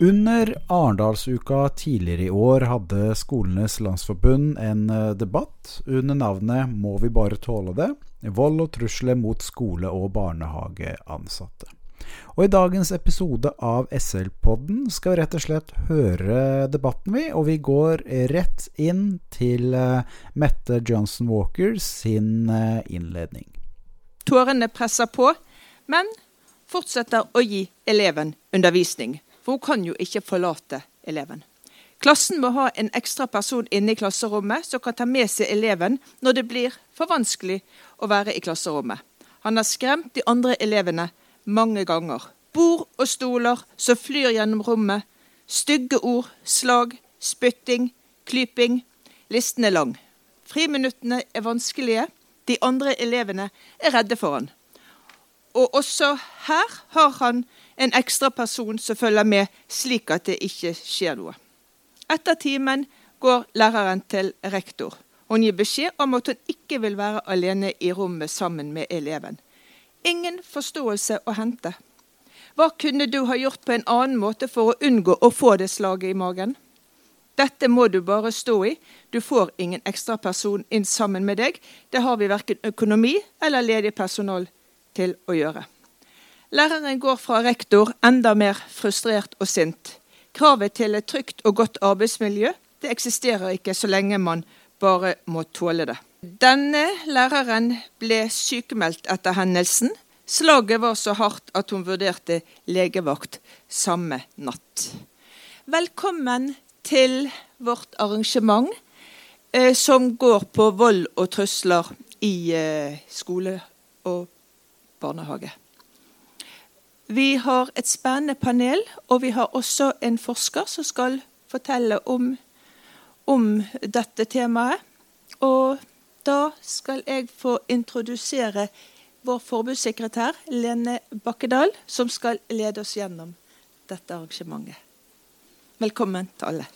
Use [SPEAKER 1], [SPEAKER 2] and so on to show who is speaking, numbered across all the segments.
[SPEAKER 1] Under Arendalsuka tidligere i år hadde Skolenes landsforbund en eh, debatt under navnet Må vi bare tåle det? Vold og trusler mot skole- og barnehageansatte. Og I dagens episode av SL-podden skal vi rett og slett høre debatten, vi. Og vi går rett inn til uh, Mette Johnson Walker sin uh, innledning.
[SPEAKER 2] Tårene presser på, men fortsetter å gi eleven undervisning for hun kan jo ikke forlate eleven. Klassen må ha en ekstra person inne i klasserommet som kan ta med seg eleven når det blir for vanskelig å være i klasserommet. Han har skremt de andre elevene mange ganger. Bord og stoler som flyr gjennom rommet. Stygge ord, slag, spytting, klyping. Listen er lang. Friminuttene er vanskelige. De andre elevene er redde for han. Og også her har han en ekstra person som følger med, slik at det ikke skjer noe. Etter timen går læreren til rektor. Hun gir beskjed om at hun ikke vil være alene i rommet sammen med eleven. Ingen forståelse å hente. Hva kunne du ha gjort på en annen måte for å unngå å få det slaget i magen? Dette må du bare stå i. Du får ingen ekstra person inn sammen med deg. Det har vi verken økonomi eller ledig personal til å gjøre. Læreren går fra rektor enda mer frustrert og sint. Kravet til et trygt og godt arbeidsmiljø det eksisterer ikke så lenge man bare må tåle det. Denne læreren ble sykemeldt etter hendelsen. Slaget var så hardt at hun vurderte legevakt samme natt. Velkommen til vårt arrangement eh, som går på vold og trusler i eh, skole og barnehage. Vi har et spennende panel, og vi har også en forsker som skal fortelle om, om dette temaet. Og da skal jeg få introdusere vår forbudssekretær Lene Bakkedal, som skal lede oss gjennom dette arrangementet. Velkommen til alle.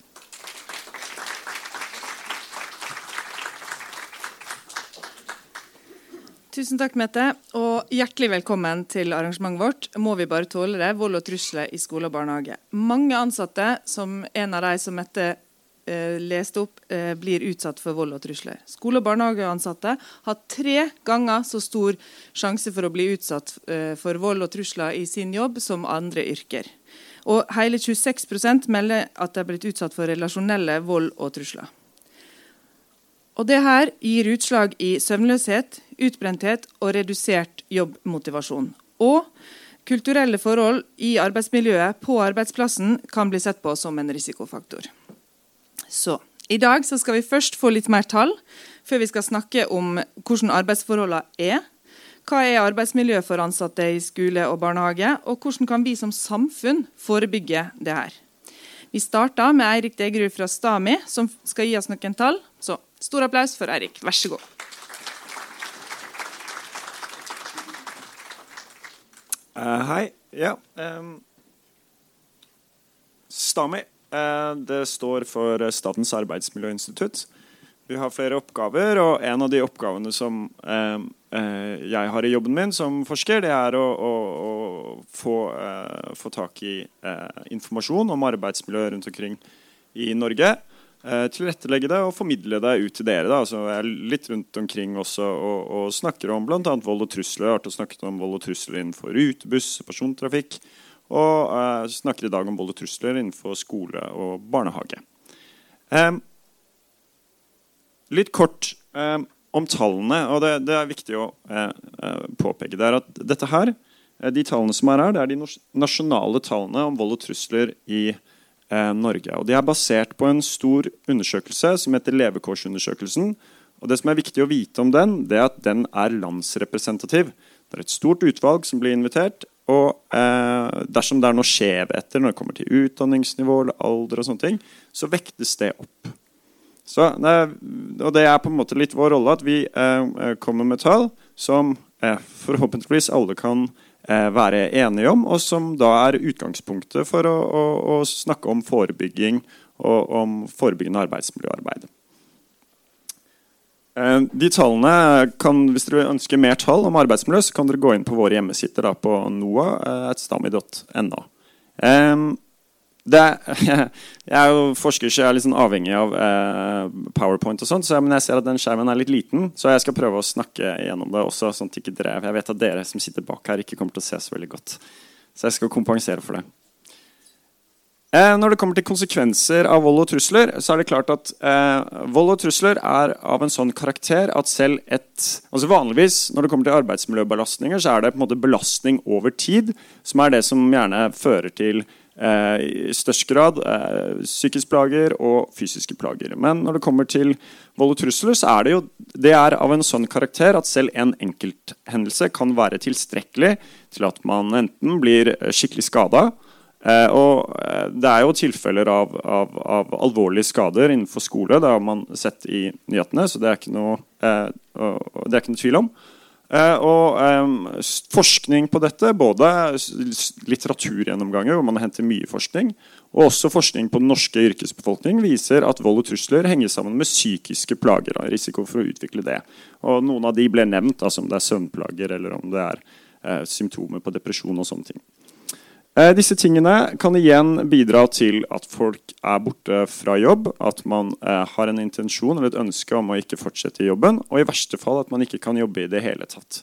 [SPEAKER 3] Tusen takk, Mette, og hjertelig velkommen til arrangementet vårt. Må vi bare tåle det? Vold og trusler i skole og barnehage. Mange ansatte, som en av de som Mette eh, leste opp, eh, blir utsatt for vold og trusler. Skole- og barnehageansatte har tre ganger så stor sjanse for å bli utsatt eh, for vold og trusler i sin jobb som andre yrker. Og hele 26% melder at de er blitt utsatt for relasjonelle vold og trusler. Og det her gir utslag i søvnløshet, utbrenthet og redusert jobbmotivasjon. Og kulturelle forhold i arbeidsmiljøet på arbeidsplassen kan bli sett på som en risikofaktor. Så i dag så skal vi først få litt mer tall, før vi skal snakke om hvordan arbeidsforholdene er. Hva er arbeidsmiljøet for ansatte i skole og barnehage, og hvordan kan vi som samfunn forebygge det her? Vi starter med Eirik Degerud fra Stami, som skal gi oss noen tall. Stor applaus for Eirik. Vær så god.
[SPEAKER 4] Uh, hei. Ja. Um, STAMI. Uh, det står for Statens arbeidsmiljøinstitutt. Vi har flere oppgaver, og en av de oppgavene som uh, jeg har i jobben min som forsker, det er å, å, å få, få, tak i informasjon om arbeidsmiljøet rundt omkring i Norge. Eh, tilrettelegge det og formidle det ut til dere. Da. Altså, jeg er litt rundt omkring også og, og snakker om bl.a. vold og trusler. Jeg har snakket om vold og trusler innenfor rutebuss og persontrafikk. Og uh, snakker i dag om vold og trusler innenfor skole og barnehage. Um, litt kort um, om tallene, og det, det er viktig å uh, påpeke. det er at dette her, De tallene som er her, det er de nasjonale tallene om vold og trusler i Norge Norge. Og De er basert på en stor undersøkelse som heter Levekårsundersøkelsen. Og Det som er viktig å vite om den, det er at den er landsrepresentativ. Det er et stort utvalg som blir invitert. Og eh, dersom det er noe skjevheter når det kommer til utdanningsnivå eller alder, og sånne ting, så vektes det opp. Så, og Det er på en måte litt vår rolle at vi eh, kommer med tall som eh, forhåpentligvis alle kan Eh, være enige om, og som da er utgangspunktet for å, å, å snakke om forebygging og om forebyggende arbeidsmiljøarbeid. Eh, de tallene kan, Hvis dere ønsker mer tall om arbeidsmiljø, så kan dere gå inn på våre hjemmesider da, på noa.stami.no. det, jeg er jo forsker, så jeg er litt sånn avhengig av eh, PowerPoint. og sånt, så Men jeg ser at den skjermen er litt liten, så jeg skal prøve å snakke gjennom det også. sånn at ikke dere, Jeg vet at dere som sitter bak her, ikke kommer til å se så veldig godt. Så jeg skal kompensere for det. Eh, når det kommer til konsekvenser av vold og trusler, så er det klart at eh, vold og trusler er av en sånn karakter at selv et altså Vanligvis når det kommer til arbeidsmiljøbelastninger, så er det på en måte belastning over tid som er det som gjerne fører til i størst grad psykiske psykisk plager og fysiske plager. Men når det kommer til vold og trusler, så er det jo det er av en sånn karakter at selv en enkelthendelse kan være tilstrekkelig til at man enten blir eh, skikkelig skada, og det er jo tilfeller av, av, av, alvorlige skader innenfor skole. Det har man sett i nyhetene, så det er ikke noe, det er ikke noe tvil om. Eh, og forskning på dette, både litteraturgjennomganger, hvor man henter mye forskning, og også forskning på den norske yrkesbefolkning, viser at vold og trusler henger sammen med psykiske plager. og risiko for å utvikle det. Og Noen av de ble nevnt, altså om det er søvnplager eller om det er eh, symptomer på depresjon. og sånne ting. Eh, disse tingene kan igjen bidra til at folk er borte fra jobb, at man eh, har en intensjon eller et ønske om å ikke fortsette i jobben, og i verste fall at man ikke kan jobbe i det hele tatt.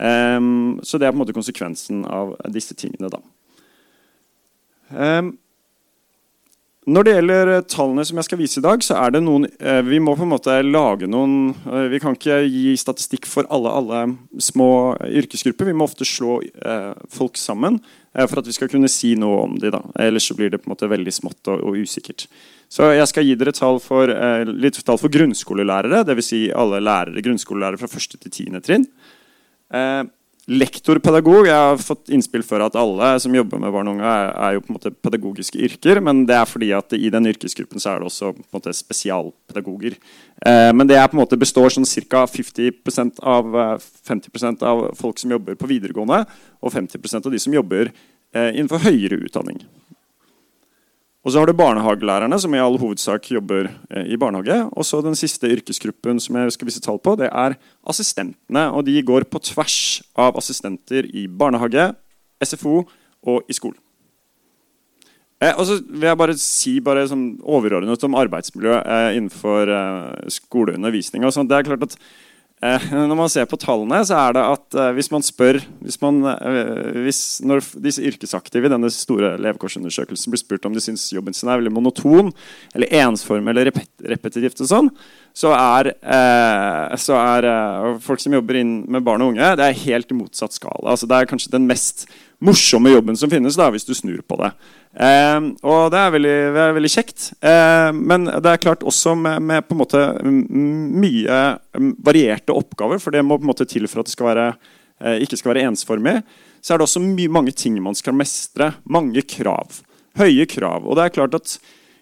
[SPEAKER 4] Um, så det er på en måte konsekvensen av disse tingene. da. Når det gjelder tallene som jeg skal vise i dag, så er det noen eh, Vi må på en måte lage noen eh, Vi kan ikke gi statistikk for alle, alle små yrkesgrupper. Vi må ofte slå eh, folk sammen Eh, for at vi skal kunne si noe om dem. Ellers så blir det på en måte veldig smått og, og usikkert. Så jeg skal gi dere tall for, eh, litt tall for grunnskolelærere. Dvs. Si alle lærere, grunnskolelærere fra 1. til 10. trinn. Lektorpedagog Jeg har fått innspill før at alle som jobber med barn og unge, er, er, jo på en måte pedagogiske yrker. Men det er fordi at i den yrkesgruppen så er det også på en måte spesialpedagoger. Eh, men det er på en måte består sånn ca. 50% av 50 eh, av folk som jobber på videregående, og 50% av de som jobber eh, innenfor høyere utdanning. Og så har du barnehagelærerne, som i all hovedsak jobber eh, i barnehage. Og så den siste yrkesgruppen som jeg skal vise tall på, det er assistentene. Og de går på tvers av assistenter i barnehage, SFO og i skolen. Eh, og så vil jeg bare si bare sånn overordnet om arbeidsmiljø eh, innenfor skoleundervisning. Og sånt. Det er klart at når man ser på tallene, så er det at eh, hvis man spør hvis man, eh, hvis Når disse yrkesaktive i denne store levekårsundersøkelsen blir spurt om de syns jobben sin er veldig monoton eller ensformig eller repet, repetitivt, og sånn, så er, så er folk som jobber inn med barn og unge, det er helt i motsatt skala. Altså, det er kanskje den mest morsomme jobben som finnes, da, hvis du snur på det. Eh, og det er veldig, det er veldig kjekt. Eh, men det er klart også med, med, på en måte mye varierte oppgaver, for det må på en måte til for at det skal være, eh, ikke skal være ensformig. Så er det også mange ting man skal mestre. Mange krav. Høye krav. Og det er klart at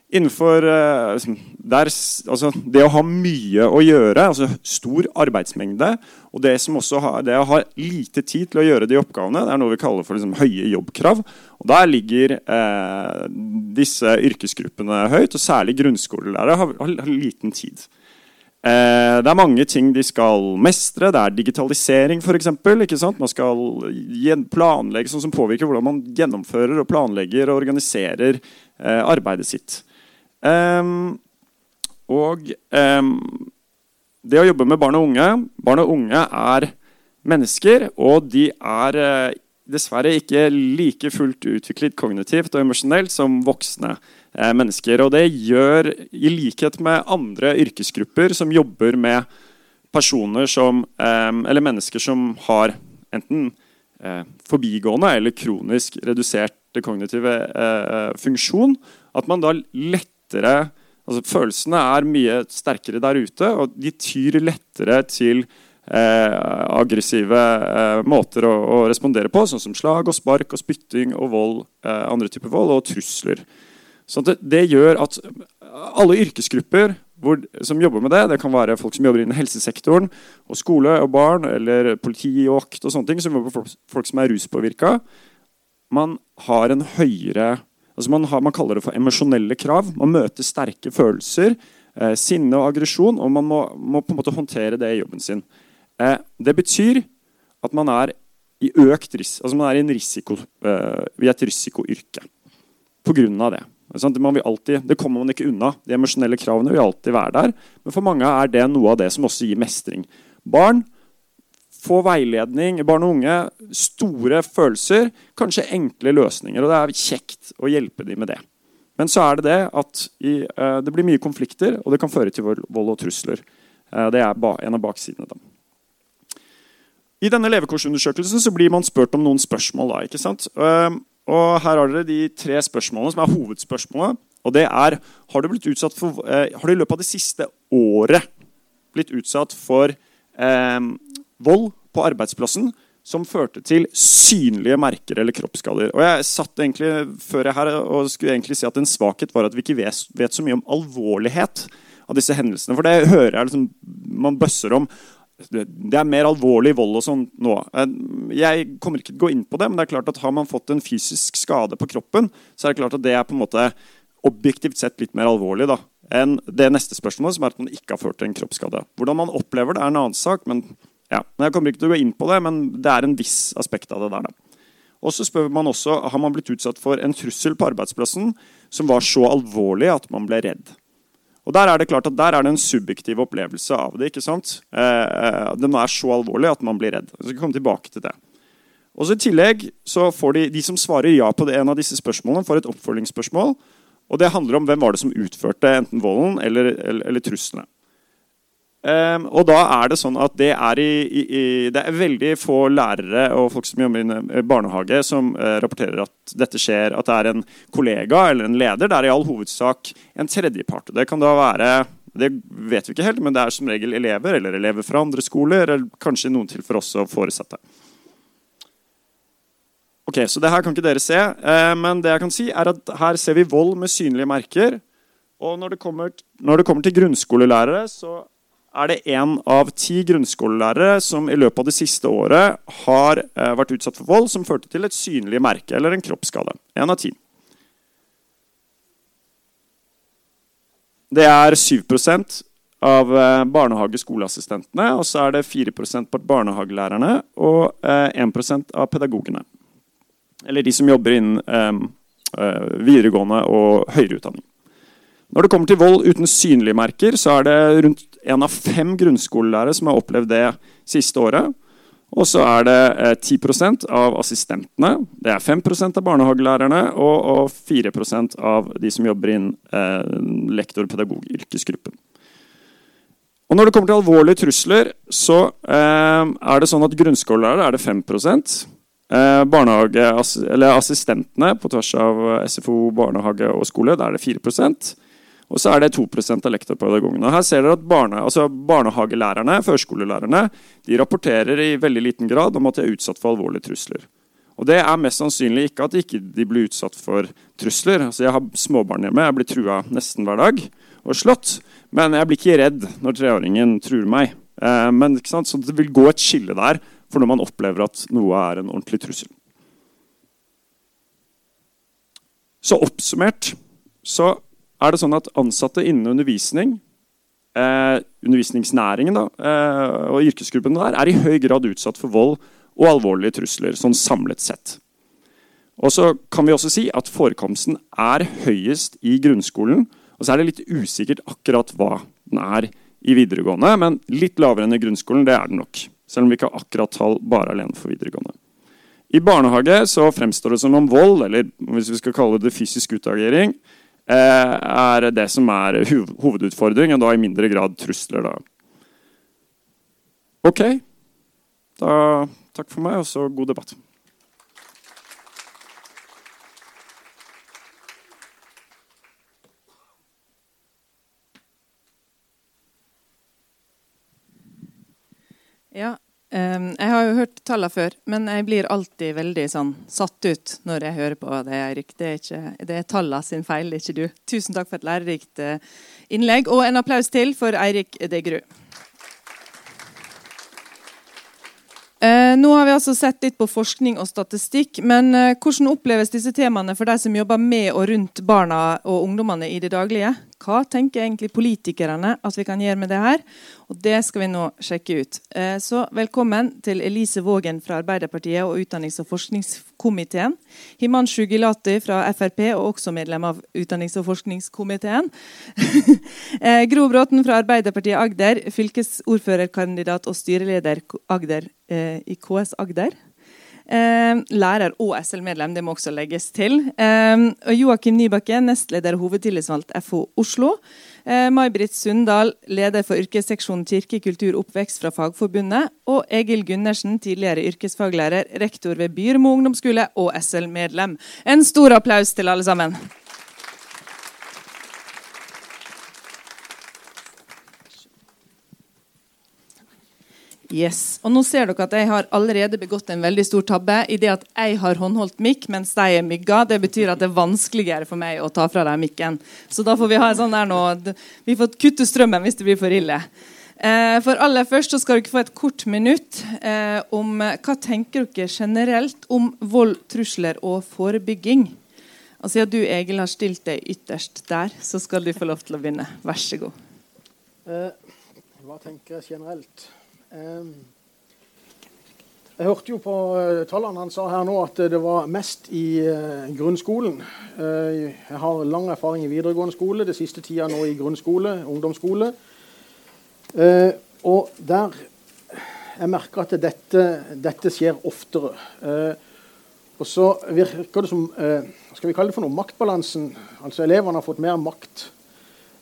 [SPEAKER 4] innenfor eh, der, altså Det å ha mye å gjøre, altså stor arbeidsmengde, og det, har, det å ha lite tid til å gjøre de oppgavene, det er noe vi kaller for liksom, høye jobbkrav. Og Der ligger eh, disse yrkesgruppene høyt, og særlig grunnskolelærere har, har, har liten tid. Eh, det er mange ting de skal mestre. Det er digitalisering, f.eks. Man skal planlegge sånn som påvirker hvordan man gjennomfører og planlegger og organiserer eh, arbeidet sitt. Um, og um, det å jobbe med barn og unge Barn og unge er mennesker, og de er uh, dessverre ikke like fullt utviklet kognitivt og emosjonelt som voksne uh, mennesker. Og det gjør, i likhet med andre yrkesgrupper som jobber med personer som um, Eller mennesker som har enten uh, forbigående eller kronisk redusert kognitive funksjon, at man da lett lettere altså Følelsene er mye sterkere der ute, og de tyr lettere til eh, aggressive eh, måter å, å, respondere på, sånn som slag og spark og spytting og vold, eh, andre typer vold og trusler. Så det, det, gjør at alle yrkesgrupper hvor, som jobber med det, det kan være folk som jobber innen helsesektoren, og skole og barn, eller politi og vakt og sånne ting, som jobber folk, folk som er ruspåvirka, man har en høyere Altså man, har, man, kaller det for emosjonelle krav. Man møter sterke følelser, eh, sinne og aggresjon, og man må, må, på en måte håndtere det i jobben sin. Eh, det betyr at man er i økt ris altså man er i, risiko, eh, i et risikoyrke. pga. det. Det, alltid, det, kommer man ikke unna. De emosjonelle kravene vil alltid være der. Men for mange er det noe av det som også gir mestring. Barn får veiledning, barn og unge, store følelser, kanskje enkle løsninger. Og det er kjekt å hjelpe dem med det. Men så er det det at i, uh, det blir mye konflikter, og det kan føre til vold, og trusler. Uh, det er en av baksidene. da. I denne levekårsundersøkelsen så blir man spurt om noen spørsmål. da, ikke sant? Uh, og Her har dere de tre spørsmålene som er hovedspørsmålet. Og det er har du, for, har du i løpet av det siste året blitt utsatt for vold på arbeidsplassen som førte til synlige merker eller kroppsskader. Og jeg satt egentlig før jeg her og skulle egentlig si at En svakhet var at vi ikke vet, vet så mye om alvorlighet av disse hendelsene. For det hører jeg liksom, man bøsser om det er mer alvorlig vold og sånn nå. Jeg kommer ikke til å gå inn på det, men det er klart at har man fått en fysisk skade på kroppen, så er det klart at det er på en måte objektivt sett litt mer alvorlig da, enn det neste spørsmålet, som er at man ikke har ført til en kroppsskade. Hvordan man opplever det, er en annen sak. men ja, Jeg kommer ikke til å gå inn på det, men det er en viss aspekt av det der. Og så spør man også har man blitt utsatt for en trussel på arbeidsplassen som var så alvorlig at man ble redd. Og Der er det klart at der er det en subjektiv opplevelse av det. ikke sant? Eh, eh den er så alvorlig at man blir redd. Jeg skal komme tilbake til det. Og så I tillegg så får de, de som svarer ja på det, en av disse spørsmålene, får et oppfølgingsspørsmål. og Det handler om hvem var det som utførte enten volden eller, eller, eller truslene. Um, og da er det sånn at det er, i, i, det er veldig få lærere og folk som jobber i eh, barnehage, som uh, rapporterer at dette skjer. At det er en kollega eller en leder. Det er i all hovedsak en tredjepart. Det kan da være det vet vi ikke helt, men det er som regel elever eller elever fra andre skoler. Eller kanskje i noen tilfeller også foresatte. Ok, Så det her kan ikke dere se, uh, men det jeg kan si er at her ser vi vold med synlige merker. Og når det kommer, når det kommer til grunnskolelærere, så er det én av ti grunnskolelærere som i løpet av det siste året har eh, vært utsatt for vold som førte til et synlig merke eller en kroppsskade. Én av ti. Det er 7% av eh, barnehage-skoleassistentene, og så er det 4% på barnehagelærerne og 1 eh, av pedagogene. Eller de som jobber innen videregående og høyere utdanning. Når det kommer til vold uten synlige merker, så er det rundt én av fem grunnskolelærere som har opplevd det siste året. Og så er det eh, 10 av assistentene, det er 5% av barnehagelærerne og, og 4 av de som jobber innen eh, lektor-pedagog-yrkesgruppen. Og Når det kommer til alvorlige trusler, så eh, er det sånn at grunnskolelærere er det 5 eh, barnehage, eller Assistentene på tvers av SFO, barnehage og skole, der er det 4 og så er det 2% av lektorpedagogene. Her ser dere at barne, altså Barnehagelærerne førskolelærerne, de rapporterer i veldig liten grad om at de er utsatt for alvorlige trusler. Og Det er mest sannsynlig ikke at de ikke blir utsatt for trusler. Altså Jeg har småbarn hjemme, jeg blir trua nesten hver dag og slått. Men jeg blir ikke redd når treåringen truer meg. Eh, men Så Det vil gå et skille der for når man opplever at noe er en ordentlig trussel. Så oppsummert så er det sånn at ansatte innen undervisning, eh, undervisningsnæringen da, eh, og yrkesgruppen der, er i høy grad utsatt for vold og alvorlige trusler, sånn samlet sett. Og så kan vi også si at Forekomsten er høyest i grunnskolen. Og så er det litt usikkert akkurat hva den er i videregående, men litt lavere enn i grunnskolen det er den nok. Selv om vi ikke har akkurat tall bare alene for videregående. I barnehage så fremstår det som om vold, eller hvis vi skal kalle det fysisk utagering, er det som er hovedutfordringen, og da i mindre grad trusler. Da. Ok. Da, takk for meg, og så god debatt.
[SPEAKER 3] Ja, jeg har jo hørt tallene før, men jeg blir alltid veldig sånn, satt ut når jeg hører på det, Eirik. Det er, er tallene sin feil, ikke du. Tusen takk for et lærerikt uh, innlegg. Og en applaus til for Eirik Degerud. Uh, nå har vi altså sett litt på forskning og statistikk, men uh, hvordan oppleves disse temaene for de som jobber med og rundt barna og ungdommene i det daglige? Hva tenker egentlig politikerne at vi kan gjøre med det her? Og Det skal vi nå sjekke ut. Eh, så Velkommen til Elise Vågen fra Arbeiderpartiet og utdannings- og forskningskomiteen. Himanshu Gilati fra Frp og også medlem av utdannings- og forskningskomiteen. Eh, Gro Bråten fra Arbeiderpartiet Agder, fylkesordførerkandidat og styreleder Agder, eh, i KS Agder. Eh, lærer og SL-medlem, det må også legges til. Eh, Joakim Nybakke, nestleder og hovedtillitsvalgt FO Oslo. Eh, May-Britt Sundal, leder for yrkesseksjonen kirke, kultur, oppvekst fra Fagforbundet. Og Egil Gundersen, tidligere yrkesfaglærer, rektor ved Byrmo ungdomsskole og SL-medlem. En stor applaus til alle sammen. Yes. Og nå ser dere at Jeg har allerede begått en veldig stor tabbe i det at jeg har håndholdt mikk mens de er mygga. Det betyr at det er vanskeligere for meg å ta fra dem mikken. Så da får vi ha en sånn der nå Vi får kutte strømmen hvis det blir for ille. Eh, for aller først så skal dere få et kort minutt eh, om hva tenker dere generelt om vold, trusler og forebygging. Og Siden du Egil, har stilt deg ytterst der, så skal du få lov til å begynne. Vær så god.
[SPEAKER 5] Eh, hva tenker jeg generelt? Ehm, jeg hørte jo på eh, tallene han sa her nå at det var mest i eh, grunnskolen. Eh, jeg har lang erfaring i videregående skole, det siste tida nå i grunnskole, ungdomsskole. Og der jeg merker at dette, dette skjer oftere. Og så virker det som skal vi kalle det for noe, maktbalansen. Altså elevene har fått mer makt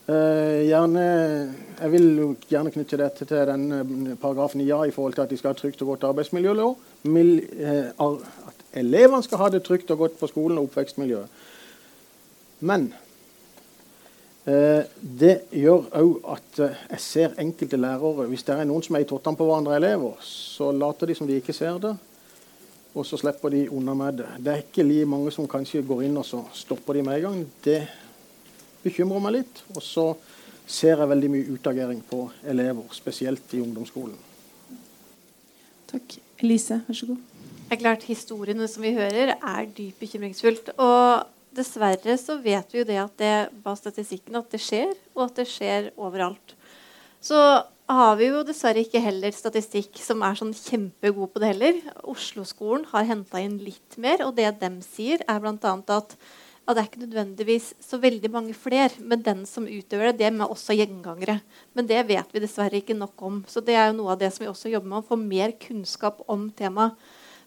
[SPEAKER 5] Uh, gjerne, jeg vil jo gjerne knytte dette til den uh, paragrafen i ja i forhold til at de skal ha trygt og godt arbeidsmiljø. Mil, uh, at elevene skal ha det trygt og godt på skolen og oppvekstmiljøet. Men det gjør òg at jeg ser enkelte lærere Hvis det er noen som er i tottene på hverandre elever, så later de som de ikke ser det. Og så slipper de unna med det. Det er ikke like mange som kanskje går inn og så stopper de med en gang. Det bekymrer meg litt. Og så ser jeg veldig mye utagering på elever, spesielt i ungdomsskolen.
[SPEAKER 3] Takk. Elise, vær så god.
[SPEAKER 6] Det er klart Historiene som vi hører, er dypt bekymringsfullt. Og dessverre så vet vi jo det at det bak statistikken at det skjer, og at det skjer overalt. Så har vi jo dessverre ikke heller statistikk som er sånn kjempegod på det heller. Oslo-skolen har henta inn litt mer, og det de sier, er bl.a. at og det er ikke nødvendigvis så veldig mange flere, men den som utøver det, dem er også gjengangere. Men det vet vi dessverre ikke nok om. Så det er jo noe av det som vi også jobber med, å få mer kunnskap om temaet.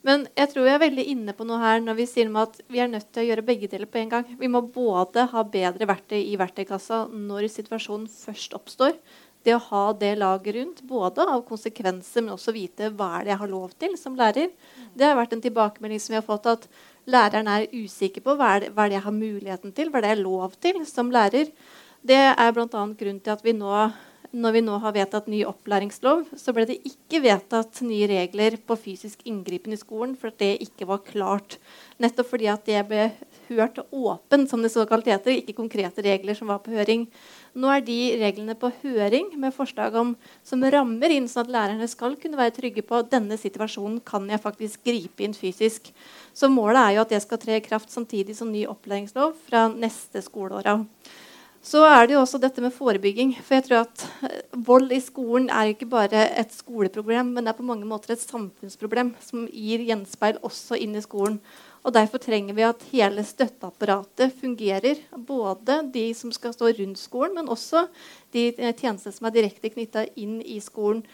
[SPEAKER 6] Men jeg tror vi er veldig inne på noe her når vi sier at vi er nødt til å gjøre begge deler på en gang. Vi må både ha bedre verktøy i verktøykassa når situasjonen først oppstår. Det å ha det laget rundt, både av konsekvenser, men også vite hva er det jeg har lov til som lærer. Det har vært en tilbakemelding som vi har fått at læreren er usikker på hva er, det, hva er det jeg har muligheten til, hva er det jeg er lov til som lærer. Det er bl.a. grunnen til at vi nå, når vi nå har vedtatt ny opplæringslov, så ble det ikke vedtatt nye regler på fysisk inngripen i skolen, for at det ikke var klart. Nettopp fordi at det ble hørt åpent, som det såkalt heter, ikke konkrete regler som var på høring. Nå er de reglene på høring med forslag om, som rammer inn sånn at lærerne skal kunne være trygge på at denne situasjonen kan jeg faktisk gripe inn fysisk. Så målet er jo at det skal tre i kraft samtidig som ny opplæringslov fra neste skoleår. Så er det jo også dette med forebygging. For jeg tror at eh, vold i skolen er ikke bare et skoleproblem, men det er på mange måter et samfunnsproblem som gir gjenspeil også inn i skolen. Og Derfor trenger vi at hele støtteapparatet fungerer. Både de som skal stå rundt skolen, men også de eh, tjenestene som er direkte knytta inn i skolen.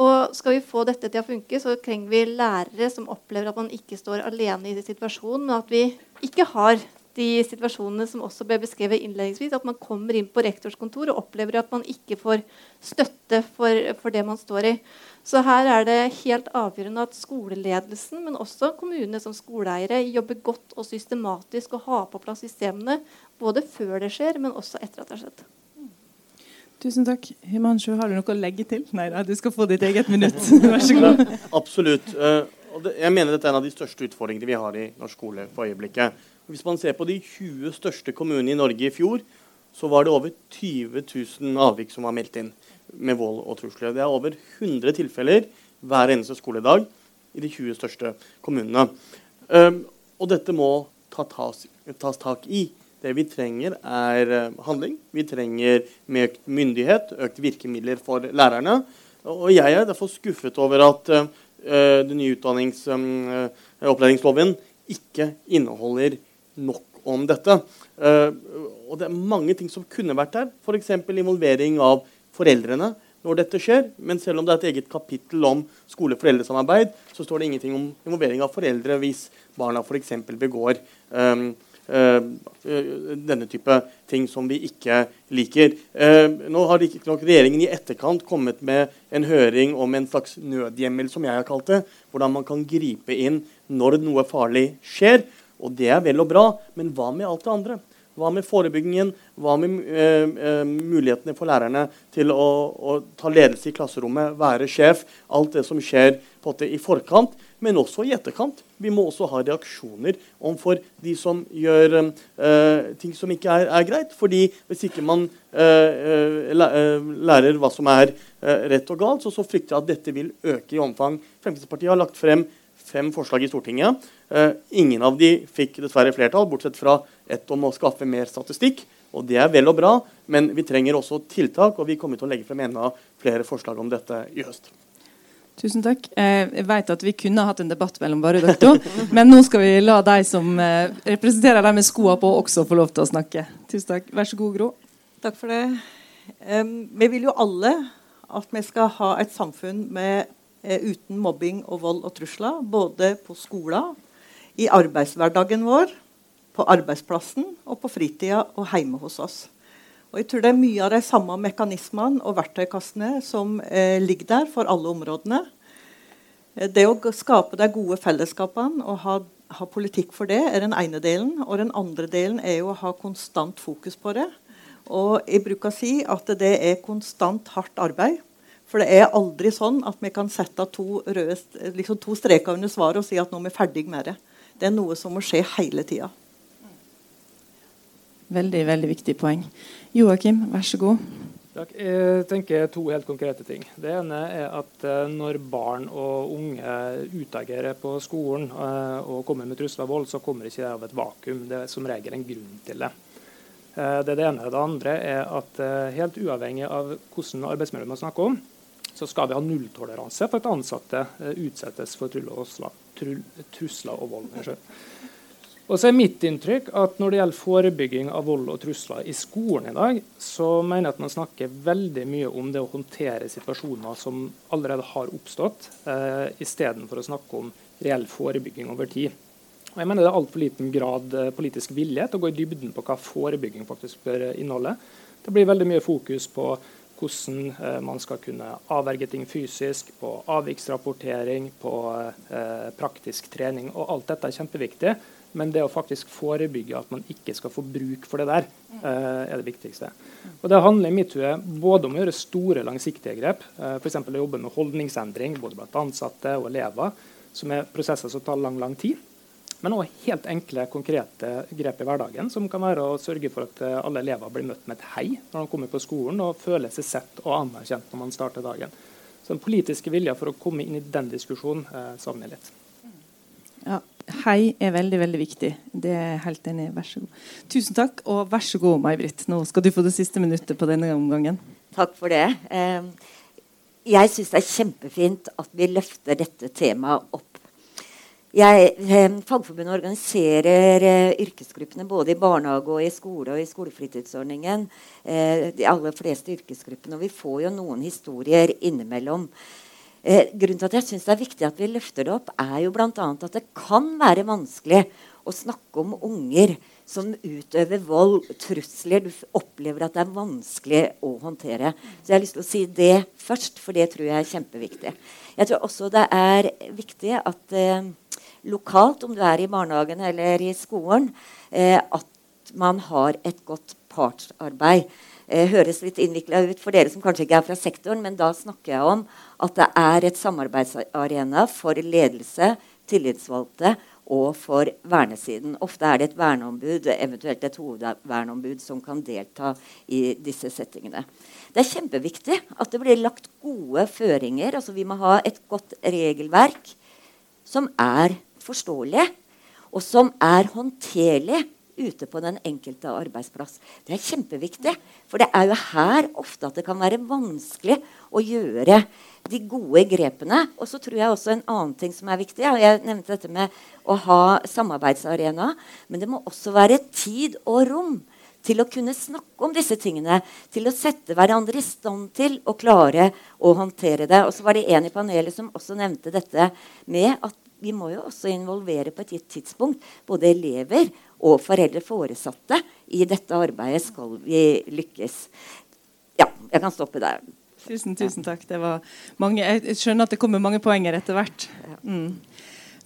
[SPEAKER 6] Og Skal vi få dette til å funke, så trenger vi lærere som opplever at man ikke står alene i situasjonen, men at vi ikke har de situasjonene som også ble beskrevet innledningsvis. At man kommer inn på rektors kontor og opplever at man ikke får støtte for, for det man står i. Så her er det helt avgjørende at skoleledelsen, men også kommunene som skoleeiere, jobber godt og systematisk og har på plass systemene både før det skjer, men også etter at det har skjedd.
[SPEAKER 3] Tusen takk. Himanshu, har du noe å legge til? Nei da, du skal få ditt eget minutt. Vær så god.
[SPEAKER 7] Absolutt. Uh, jeg mener dette er en av de største utfordringene vi har i norsk skole for øyeblikket. Hvis man ser på de 20 største kommunene i Norge i fjor, så var det over 20 000 avvik som var meldt inn med vold og trusler. Det er over 100 tilfeller hver eneste skoledag i de 20 største kommunene. Um, og dette må ta tas, tas tak i. Det vi trenger, er eh, handling. Vi trenger mer økt myndighet, økt virkemidler for lærerne. Og jeg er derfor skuffet over at uh, den nye utdannings, um, opplæringsloven ikke inneholder nok om dette. Uh, og det er mange ting som kunne vært der, f.eks. involvering av foreldrene når dette skjer. Men selv om det er et eget kapittel om skole-foreldresamarbeid, så står det ingenting om involvering av foreldre hvis barna f.eks. begår um, denne type ting som vi ikke liker. Nå har nok regjeringen i etterkant kommet med en høring om en slags nødhjemmel, som jeg har kalt det. Hvordan man kan gripe inn når noe farlig skjer. Og det er vel og bra, men hva med alt det andre? Hva med forebyggingen? Hva med uh, uh, mulighetene for lærerne til å, å, ta ledelse i klasserommet, være sjef? Alt det som skjer på i forkant, men også i etterkant. Vi må også ha reaksjoner overfor de som gjør uh, ting som ikke er, er, greit. fordi hvis ikke man lærer hva som er rett og galt, så, så frykter jeg at dette vil øke i omfang. Fremskrittspartiet har lagt frem fem forslag i Stortinget. Eh, ingen av de fikk dessverre flertall, bortsett fra ett om å skaffe mer statistikk. Og Det er vel og bra, men vi trenger også tiltak, og vi kommer til å legge frem enda flere forslag om dette i høst.
[SPEAKER 3] Tusen takk. Eh, jeg vet at vi kunne hatt en debatt mellom bare dere to, men nå skal vi la de som eh, representerer dem med skoene på, også få lov til å snakke. Tusen takk. Vær så god, Gro.
[SPEAKER 8] Takk for det. Um, vi vil jo alle at vi skal ha et samfunn med uten mobbing og vold og trusler. Både på skolen, i arbeidshverdagen vår, på arbeidsplassen og på fritida og hjemme hos oss. Og jeg tror Det er mye av de samme mekanismene og verktøykassene som eh, ligger der for alle områdene. Eh, det å skape de gode fellesskapene og ha, ha, politikk for det er den ene delen. Og den andre delen er jo å ha konstant fokus på det. Og jeg bruker å si at det er konstant hardt arbeid. For det er aldri sånn at vi kan sette to, røde, liksom to streker under svaret og si at nå er vi ferdig med det. Det er noe som må skje hele tida.
[SPEAKER 3] Veldig veldig viktig poeng. Joakim, vær så god.
[SPEAKER 9] Takk. Jeg tenker to helt konkrete ting. Det ene er at eh, når barn og unge utagerer på skolen eh, og kommer med trusler og vold, så kommer ikke det av et vakuum. Det er som regel en grunn til det. Eh, det er det ene. Det andre er at helt uavhengig av hvordan arbeidsmiljø man snakker om, så skal vi ha nulltoleranse for at ansatte eh, utsettes for trusler og vold. Og så er mitt inntrykk at Når det gjelder forebygging av vold og trusler i skolen i dag, så mener jeg at man snakker veldig mye om det å håndtere situasjoner som allerede har oppstått, eh, istedenfor å snakke om reell forebygging over tid. Og jeg mener Det er altfor liten grad eh, politisk vilje til å gå i dybden på hva forebygging faktisk bør inneholde. Det blir veldig mye fokus på hvordan eh, man skal kunne avverge ting fysisk, på avviksrapportering, på eh, praktisk trening. Og alt dette er kjempeviktig. Men det å faktisk forebygge at man ikke skal få bruk for det der, eh, er det viktigste. Og Det handler i mitt hue både om å gjøre store, langsiktige grep, f.eks. å jobbe med holdningsendring både blant ansatte og elever, som er prosesser som tar lang, lang tid. Men òg helt enkle, konkrete grep i hverdagen, som kan være å sørge for at eh, alle elever blir møtt med et hei når de kommer på skolen, og føler seg sett og anerkjent når man starter dagen. Så den politiske vilja for å komme inn i den diskusjonen eh, savner jeg litt.
[SPEAKER 3] Ja, Hei er veldig veldig viktig. Det er jeg helt enig i. Vær så god. Tusen takk, og vær så god, May-Britt. Nå skal du få det siste minuttet på denne omgangen.
[SPEAKER 10] Takk for det. Eh, jeg syns det er kjempefint at vi løfter dette temaet opp jeg, eh, Fagforbundet organiserer eh, yrkesgruppene både i barnehage og i skole og i skolefritidsordningen. Eh, de aller fleste yrkesgruppene. Og vi får jo noen historier innimellom. Eh, grunnen til at jeg syns det er viktig at vi løfter det opp, er jo bl.a. at det kan være vanskelig å snakke om unger som utøver vold, trusler. Du opplever at det er vanskelig å håndtere. Så jeg har lyst til å si det først, for det tror jeg er kjempeviktig. Jeg tror også det er viktig at eh, lokalt, om du er i barnehagen eller i skolen, eh, at man har et godt partsarbeid. Eh, høres litt innvikla ut for dere som kanskje ikke er fra sektoren, men da snakker jeg om at det er et samarbeidsarena for ledelse, tillitsvalgte og for vernesiden. Ofte er det et verneombud, eventuelt et hovedverneombud, som kan delta i disse settingene. Det er kjempeviktig at det blir lagt gode føringer. altså Vi må ha et godt regelverk som er forståelig, og som er håndterlige ute på den enkelte arbeidsplass. Det er kjempeviktig. For det er jo her ofte at det kan være vanskelig å gjøre de gode grepene. Og så tror jeg også en annen ting som er viktig. Jeg nevnte dette med å ha samarbeidsarena. Men det må også være tid og rom til å kunne snakke om disse tingene. Til å sette hverandre i stand til å klare å håndtere det. Og så var det en i panelet som også nevnte dette med at vi må jo også involvere på et gitt tidspunkt både elever og foreldre foresatte i dette arbeidet skal vi lykkes. Ja, jeg kan stoppe der.
[SPEAKER 3] Tusen, tusen takk. Det var mange, jeg skjønner at det kommer mange poenger etter hvert. Mm.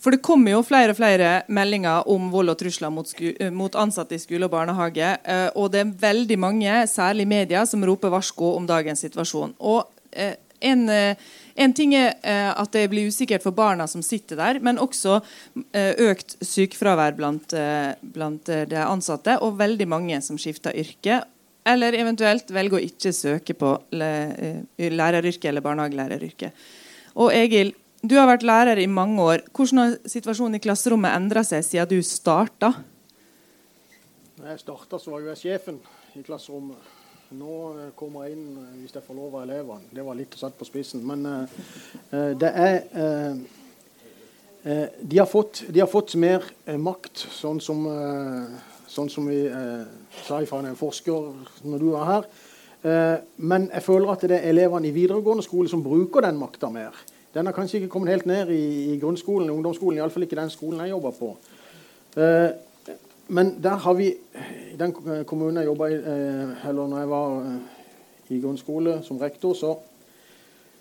[SPEAKER 3] For det kommer jo flere og flere meldinger om vold og trusler mot, mot ansatte i skole og barnehage. Eh, og det er veldig mange, særlig media, som roper varsko om dagens situasjon. Og eh, en, eh, en, ting er at det blir usikkert for barna som sitter der, men også økt sykefravær blant, blant de ansatte, og veldig mange som skifter yrke. Eller eventuelt velger å ikke søke på læreryrket eller barnehagelæreryrket. Og Egil, du har vært lærer i mange år. Hvordan har situasjonen i klasserommet endra seg siden du starta?
[SPEAKER 5] Da jeg starta, var jeg sjefen i klasserommet. Nå eh, kommer jeg inn eh, hvis jeg får lov av elevene. Det var litt satt på spissen. Men uh, det er uh, uh, de, har fått, de, har fått, mer makt, sånn som, sånn som vi sa fra en forsker når du var her. men jeg føler at det er elevene i videregående skole som bruker den makta mer. Den har kanskje ikke kommet helt ned i, i grunnskolen, ungdomsskolen, iallfall ikke den skolen jeg jobber på. Eh, men der har vi, i den kommunen jeg jobba i, eh, eller når jeg var eh, i grunnskole som rektor, så,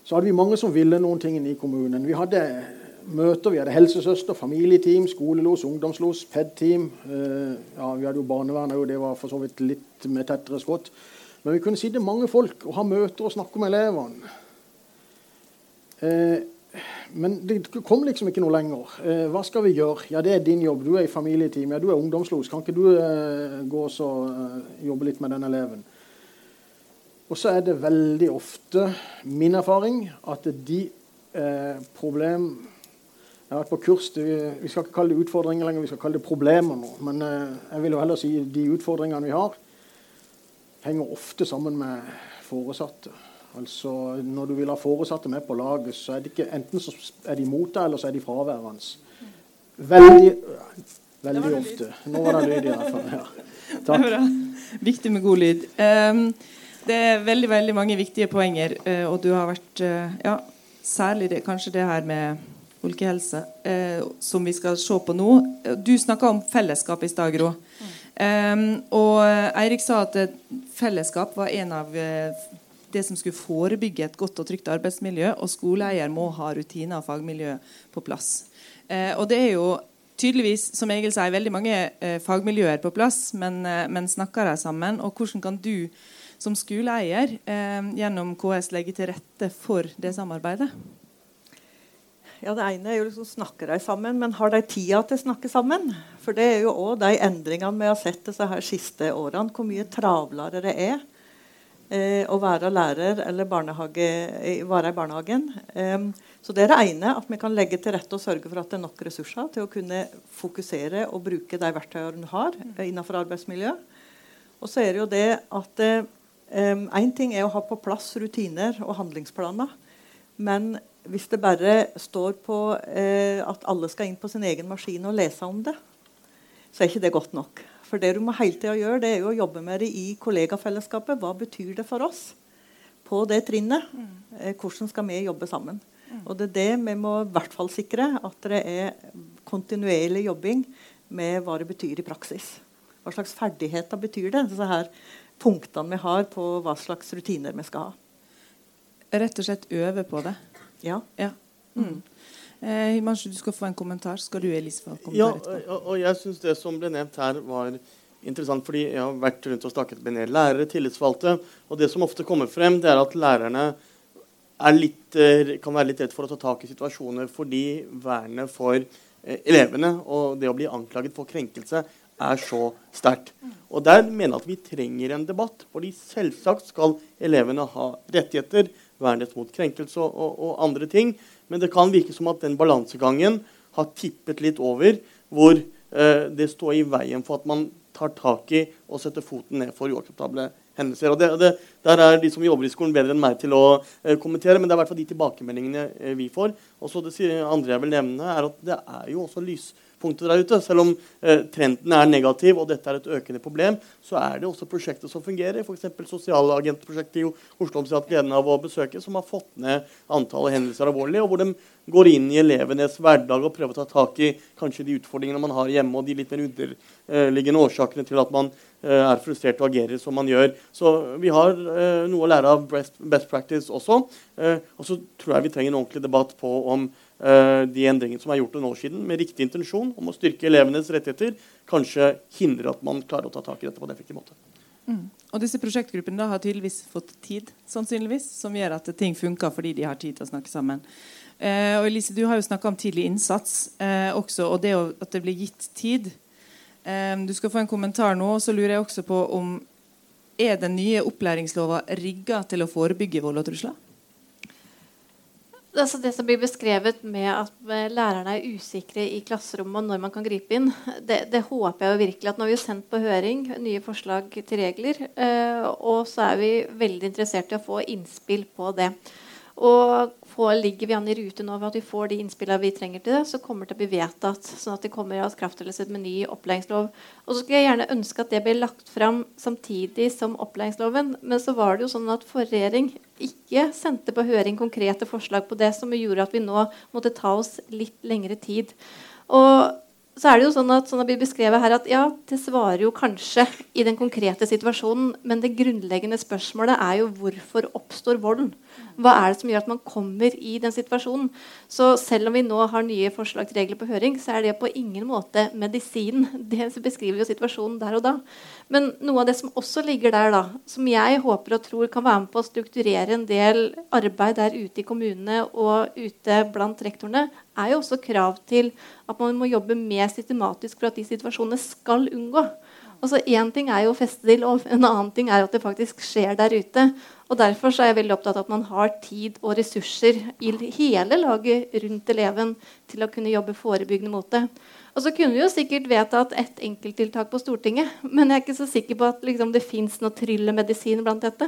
[SPEAKER 5] så, hadde vi mange som ville noen ting i kommunen. Vi hadde møter, vi hadde helsesøster, familieteam, skolelos, ungdomslos, PED-team. Eh, ja, vi hadde jo barnevern òg, det var for så vidt litt med tettere skott. Men vi kunne sitte mange folk og ha møter og snakke med elevene. Men det kom liksom ikke noe lenger. Eh, hva skal vi gjøre? Ja, det er din jobb. Du er i familieteam. Ja, du er ungdomslos. Kan ikke du eh, gå og eh, jobbe litt med den eleven? Og så er det veldig ofte min erfaring at de eh, problem Jeg har vært på kurs det, Vi skal ikke kalle det utfordringer lenger, vi skal kalle det problemer nå. Men eh, jeg vil jo heller si de utfordringene vi har, henger ofte sammen med foresatte. Altså, Når du vil ha foresatte med på laget, så er det ikke enten så er de imot deg, eller så er de fraværende. Veldig, veldig ofte. Nå var det lyd, i hvert fall. Ja. Takk.
[SPEAKER 3] Viktig med god lyd. Um, det er veldig veldig mange viktige poenger, uh, og du har vært uh, ja, Særlig det, kanskje det her med folkehelse, uh, som vi skal se på nå. Du snakka om fellesskap i stad, Gro. Um, og Eirik sa at fellesskap var en av det som skulle forebygge et godt og trygt arbeidsmiljø. Og skoleeier må ha rutiner og fagmiljø på plass. Eh, og det er jo tydeligvis som Egil sier, veldig mange eh, fagmiljøer på plass, men, eh, men, snakker de sammen? Og hvordan kan du som skoleeier eh, gjennom KS legge til rette for det samarbeidet?
[SPEAKER 8] Ja, Det ene er jo liksom snakker de sammen, men har de tida til å snakke sammen? For det er jo òg de endringene vi har sett disse her siste årene, hvor mye travlere det er eh, å være lærer eller barnehage, være i barnehagen. Eh, så det er det ene, at vi kan legge til rette og sørge for at det er nok ressurser til å kunne fokusere og bruke de verktøyene du har eh, innenfor arbeidsmiljø. Og så er det jo det at Én eh, ting er å ha på plass rutiner og handlingsplaner. Men hvis det bare står på eh, at alle skal inn på sin egen maskin og lese om det, så er ikke det godt nok. For det du må hele tida gjøre, det er jo å jobbe med det i kollegafellesskapet. Hva betyr det for oss på det trinnet? Mm. Eh, hvordan skal vi jobbe sammen? Mm. Og det er det vi må i hvert fall sikre. At det er kontinuerlig jobbing med hva det betyr i praksis. Hva slags ferdigheter betyr det? Disse her punktene vi har på hva slags rutiner vi skal ha.
[SPEAKER 3] Rett og slett øve på det?
[SPEAKER 8] Ja.
[SPEAKER 3] ja. Mm. Eh, Himanshu, du skal få en kommentar. Skal du, Elise, få
[SPEAKER 7] kommentar ja, og jeg syns det som ble nevnt her, var interessant. fordi Jeg har vært rundt og snakket med lærere, tillitsvalgte. Og det som ofte kommer frem, det er at lærerne er litt, eh, kan være litt redd for å ta tak i situasjoner fordi vernet for eh, elevene og det å bli anklaget for krenkelse er så sterkt. Og Der mener jeg at vi trenger en debatt. fordi selvsagt skal elevene ha rettigheter, vernet mot krenkelse og, og, og andre ting. Men det kan virke som at den balansegangen har tippet litt over, hvor eh, det står i veien for at man tar tak i og setter foten ned for uakseptable hendelser. Og det, det, Der er de som jobber i skolen, bedre enn meg til å eh, kommentere. Men det er i hvert fall de tilbakemeldingene eh, vi får. Og så Det andre jeg vil nevne, er at det er jo også lyspunkter der ute. Selv om eh, trenden er negativ og dette er et økende problem, så er det også prosjekter som fungerer. F.eks. sosialagentprosjektet i Oslo som gleden av å besøke, som har fått ned antallet hendelser alvorlig, og hvor de går inn i elevenes hverdag og prøver å ta tak i kanskje de utfordringene man har hjemme, og de litt mer underliggende årsakene til at man er frustrert og agerer som man gjør. Så vi har noe å lære av best, practice også. Eh, og så tror jeg vi trenger en ordentlig debatt på om de endringene som er gjort noen år siden, med riktig intensjon om å styrke elevenes rettigheter, kanskje hindrer at man klarer å ta tak i dette på en effektiv måte.
[SPEAKER 3] Mm. Og disse prosjektgruppene da har tydeligvis fått tid, sannsynligvis, som gjør at ting funker fordi de har tid til å snakke sammen. Eh, og Elise, Du har jo snakka om tidlig innsats eh, også, og det at det blir gitt tid. Du skal få en kommentar nå. og Så lurer jeg også på om er den nye opplæringslova rigga til å forebygge vold og trusler?
[SPEAKER 6] Altså det som blir beskrevet med at lærerne er usikre i klasserommet og når man kan gripe inn, det, det håper jeg jo virkelig at Nå har vi sendt på høring nye forslag til regler, eh, og så er vi veldig interessert i å få innspill på det. Og får, ligger vi an i rute nå ved at vi får de innspillene vi trenger til det, så kommer det til å bli vedtatt. sånn at det kommer av krafttredelse med ny opplæringslov. Og så skulle jeg gjerne ønske at det ble lagt fram samtidig som opplæringsloven. Men så var det jo sånn at forrige regjering ikke sendte på høring konkrete forslag på det, som gjorde at vi nå måtte ta oss litt lengre tid. Og så er det jo sånn at sånn det beskrevet her at ja, det svarer jo kanskje i den konkrete situasjonen, men det grunnleggende spørsmålet er jo hvorfor oppstår volden? Hva er det som gjør at man kommer i den situasjonen? Så selv om vi nå har nye forslag til regler på høring, så er det på ingen måte medisin. Det beskriver jo situasjonen der og da. Men noe av det som også ligger der, da, som jeg håper og tror kan være med på å strukturere en del arbeid der ute i kommunene og ute blant rektorene, er jo også krav til at man må jobbe mer systematisk for at de situasjonene skal unngå. Altså Én ting er jo å feste det i lov, en annen ting er at det faktisk skjer der ute. Og Derfor er jeg veldig opptatt av at man har tid og ressurser i hele laget rundt eleven til å kunne jobbe forebyggende mot det. Og så kunne vi jo sikkert vedtatt ett enkelttiltak på Stortinget, men jeg er ikke så sikker på at liksom, det fins noe tryllemedisin blant dette.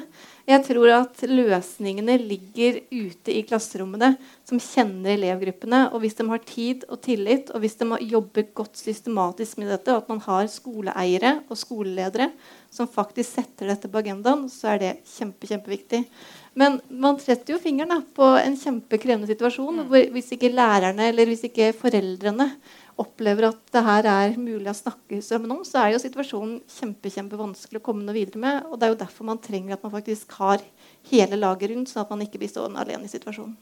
[SPEAKER 6] Jeg tror at løsningene ligger ute i klasserommene, som kjenner elevgruppene. Og hvis de har tid og tillit, og hvis de jobber godt systematisk med dette, og at man har skoleeiere og skoleledere som faktisk setter dette på agendaen, så er det kjempe, kjempeviktig. Men man setter jo fingeren på en kjempekrevende situasjon mm. hvor hvis ikke lærerne eller hvis ikke foreldrene opplever at det her er mulig å snakke sammen om, så er jo situasjonen kjempe, kjempevanskelig å komme noe videre med. Og det er jo derfor man trenger at man faktisk har hele laget rundt, sånn at man ikke blir stående alene i situasjonen.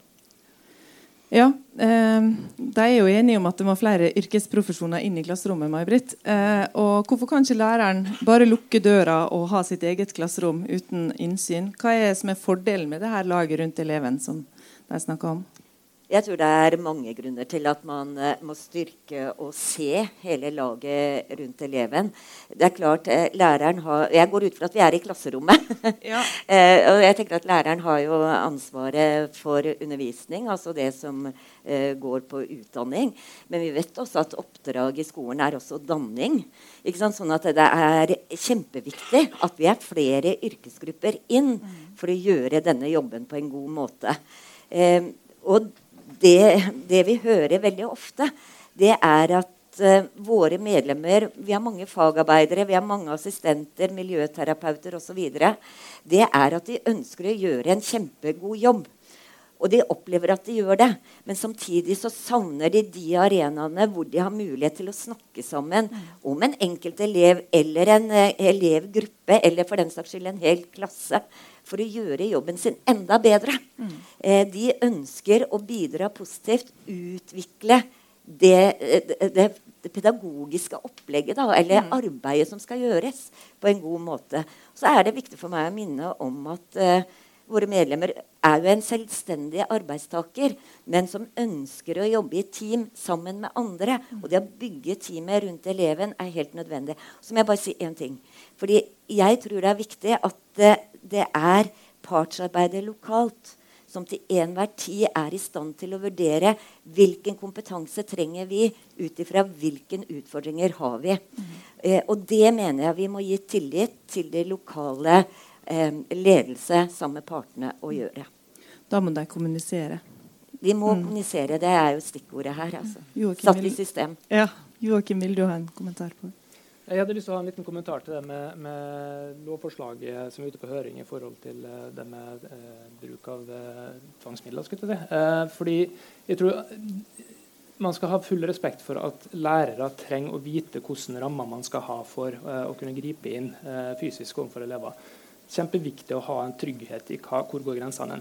[SPEAKER 3] Ja, eh, De er jo enige om at det må flere yrkesprofesjoner inn i klasserommet. Mai-Britt. Eh, og Hvorfor kan ikke læreren bare lukke døra og ha sitt eget klasserom uten innsyn? Hva er det som er fordelen med det her laget rundt eleven som de snakker om?
[SPEAKER 10] Jeg tror det er mange grunner til at man uh, må styrke og se hele laget rundt eleven. Det er klart, uh, læreren har, Jeg går ut fra at vi er i klasserommet. Ja. uh, og jeg tenker at Læreren har jo ansvaret for undervisning, altså det som går på utdanning. Men vi vet også at oppdrag i skolen er også danning. Sånn at det er kjempeviktig at vi er flere yrkesgrupper inn mm. for å gjøre denne jobben på en god måte. og det, det, vi hører veldig ofte, det er at uh, våre medlemmer Vi har mange fagarbeidere, vi har mange assistenter, miljøterapeuter osv. Det er at de ønsker å gjøre en kjempegod jobb. Og de opplever at de gjør det. Men samtidig så savner de de arenaene hvor de har mulighet til å snakke sammen om en enkelt elev eller en uh, elevgruppe, eller for den saks skyld en hel klasse for å gjøre jobben sin enda bedre. Mm. Eh, de ønsker å bidra positivt, utvikle det, det, det, det pedagogiske opplegget, da, eller mm. arbeidet som skal gjøres, på en god måte. Så er det viktig for meg å minne om at eh, våre medlemmer er jo en selvstendig arbeidstaker, men som ønsker å jobbe i team sammen med andre. Og det å bygge teamet rundt eleven er helt nødvendig. Så må jeg bare si én ting. Fordi jeg tror det er viktig at det, er partsarbeidet lokalt som til enhver tid er i stand til å vurdere hvilken kompetanse trenger vi ut ifra hvilke utfordringer har vi. Mm. Eh, og det mener jeg vi må gi tillit til det lokale eh, ledelse sammen med partene å gjøre.
[SPEAKER 3] Da må de kommunisere.
[SPEAKER 10] De må mm. kommunisere. Det er jo stikkordet her. Altså. Satt i system.
[SPEAKER 3] Ja. Joakim, vil du ha en kommentar på det?
[SPEAKER 9] Jeg hadde lyst til å ha en liten kommentar til det med, med lovforslaget som er ute på høring i forhold til uh, det med eh, bruk av eh, tvangsmidler. Skal jeg si. fordi jeg tror man skal ha full respekt for at lærere trenger å vite hvilke rammer man skal ha for å kunne gripe inn fysisk overfor elever. Kjempeviktig å ha en trygghet i hva, hvor går grensene.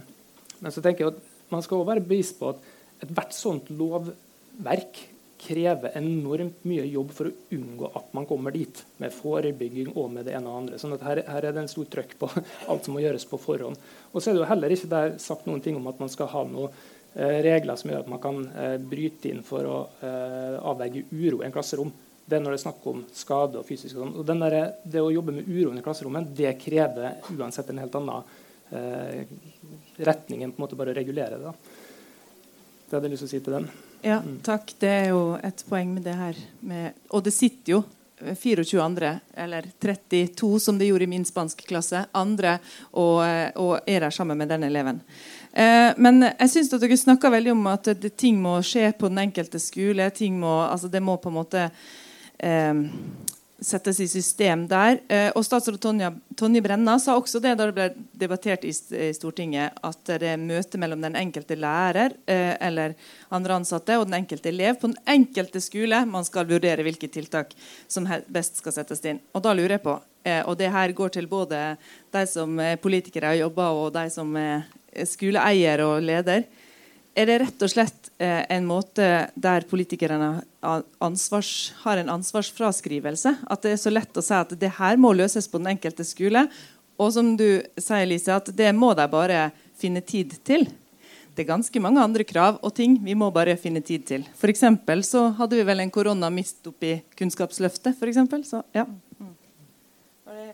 [SPEAKER 9] Men så tenker jeg at man skal også være bevisst på at ethvert sånt lovverk krever enormt mye jobb for å unngå at man kommer dit, med forebygging og med det ene og andre. sånn at her, her er det en stor trøkk på alt som må gjøres på forhånd. Og så er det jo heller ikke der sagt noen ting om at man skal ha noen eh, regler som gjør at man kan eh, bryte inn for å eh, avverge uro i en klasserom. Det er når det er snakk om skade og fysisk og sånn. Og der, det å jobbe med uroen i klasserommet, det krever uansett en helt annen eh, retning enn på en måte bare å regulere det. Da. Det hadde jeg lyst til å si til den.
[SPEAKER 3] Ja, takk. Det er jo et poeng med det her. Med, og det sitter jo 24 andre, eller 32 som det gjorde i min spanske klasse, andre og, og er der sammen med denne eleven. Eh, men jeg syns dere snakker veldig om at det, ting må skje på den enkelte skole. ting må, altså Det må på en måte eh, settes i system der. Eh, og Statsråd Tonje, Tonje Brenna sa også det da det ble debattert i, Stortinget, at det er møte mellom den enkelte lærer eh, eller andre ansatte og den enkelte elev på den enkelte skole man skal vurdere hvilke tiltak som best skal settes inn. Og da lurer jeg på, eh, og det her går til både de som er politikere og jobber, og de som er skoleeier og leder. Er det rett og slett eh, en måte der politikerne ansvars, har en ansvarsfraskrivelse? At det er så lett å si at det her må løses på den enkelte skole. Og som du sier, Lise, at det må de bare finne tid til. Det er ganske mange andre krav og ting vi må bare finne tid til. For så hadde vi vel en koronamist oppi Kunnskapsløftet. For så, ja. Var det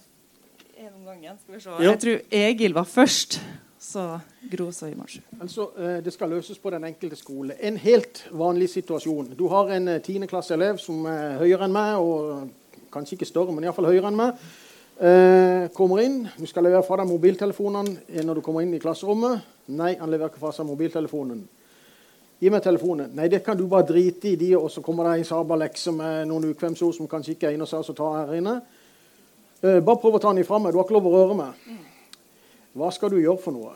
[SPEAKER 3] en om gangen? Skal vi se. Jeg tror Egil var først så Gro så i marsj.
[SPEAKER 5] Altså, eh, Det skal løses på den enkelte skole. En helt vanlig situasjon. Du har en eh, tiendeklasseelev som er høyere enn meg, og kanskje ikke større, men iallfall høyere enn meg. Eh, kommer inn. Du skal levere fra deg mobiltelefonene når du kommer inn i klasserommet. Nei, han leverer ikke fra seg mobiltelefonen. Gi meg telefonen. Nei, det kan du bare drite i, de, og så kommer det en sabla lekse med noen ukvemsord som kanskje ikke egner seg å ta her inne. Bare prøv å ta den ifra meg. Du har ikke lov å røre meg. Hva skal du gjøre for noe?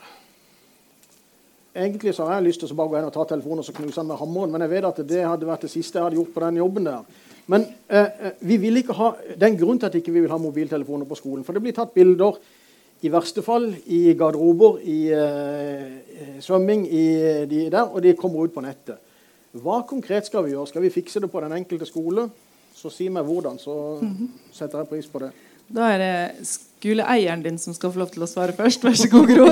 [SPEAKER 5] Egentlig så har jeg lyst til å bare gå inn og ta telefonen og så knuse den med hammeren, men jeg vet at det hadde vært det siste jeg hadde gjort på den jobben der. Men eh, eh vi vil ikke ha, det er en grunn til at vi ikke vil ha mobiltelefoner på skolen. For det blir tatt bilder, i verste fall i garderober, i eh, svømming, i de der, og de kommer ut på nettet. Hva konkret skal vi gjøre? Skal vi fikse det på den enkelte skole? Så si meg hvordan, så mhm. setter jeg pris på det.
[SPEAKER 3] Da er det skoleeieren din som skal få lov til å svare først. Vær så god, Gro.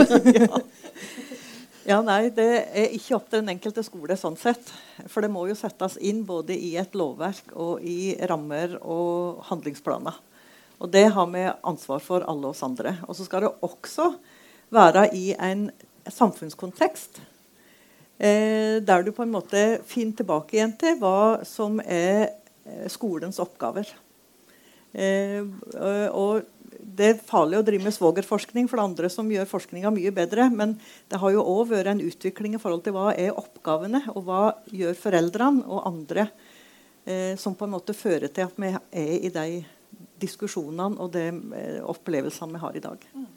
[SPEAKER 8] ja. nei, Det er ikke opp til den enkelte skole sånn sett. For det må jo settes inn både i et lovverk og i rammer og handlingsplaner. Og det har vi ansvar for, alle oss andre. Og så skal det også være i en samfunnskontekst. Eh, der du på en måte finner tilbake igjen til hva som er eh, skolens oppgaver. Eh, og det er farlig å drive med svogerforskning for det andre som gjør forskninga mye bedre. Men det har jo òg vært en utvikling i forhold til hva er oppgavene, og hva gjør foreldrene og andre eh, som på en måte fører til at vi er i de diskusjonene og de eh, opplevelsene vi har i dag. Mm.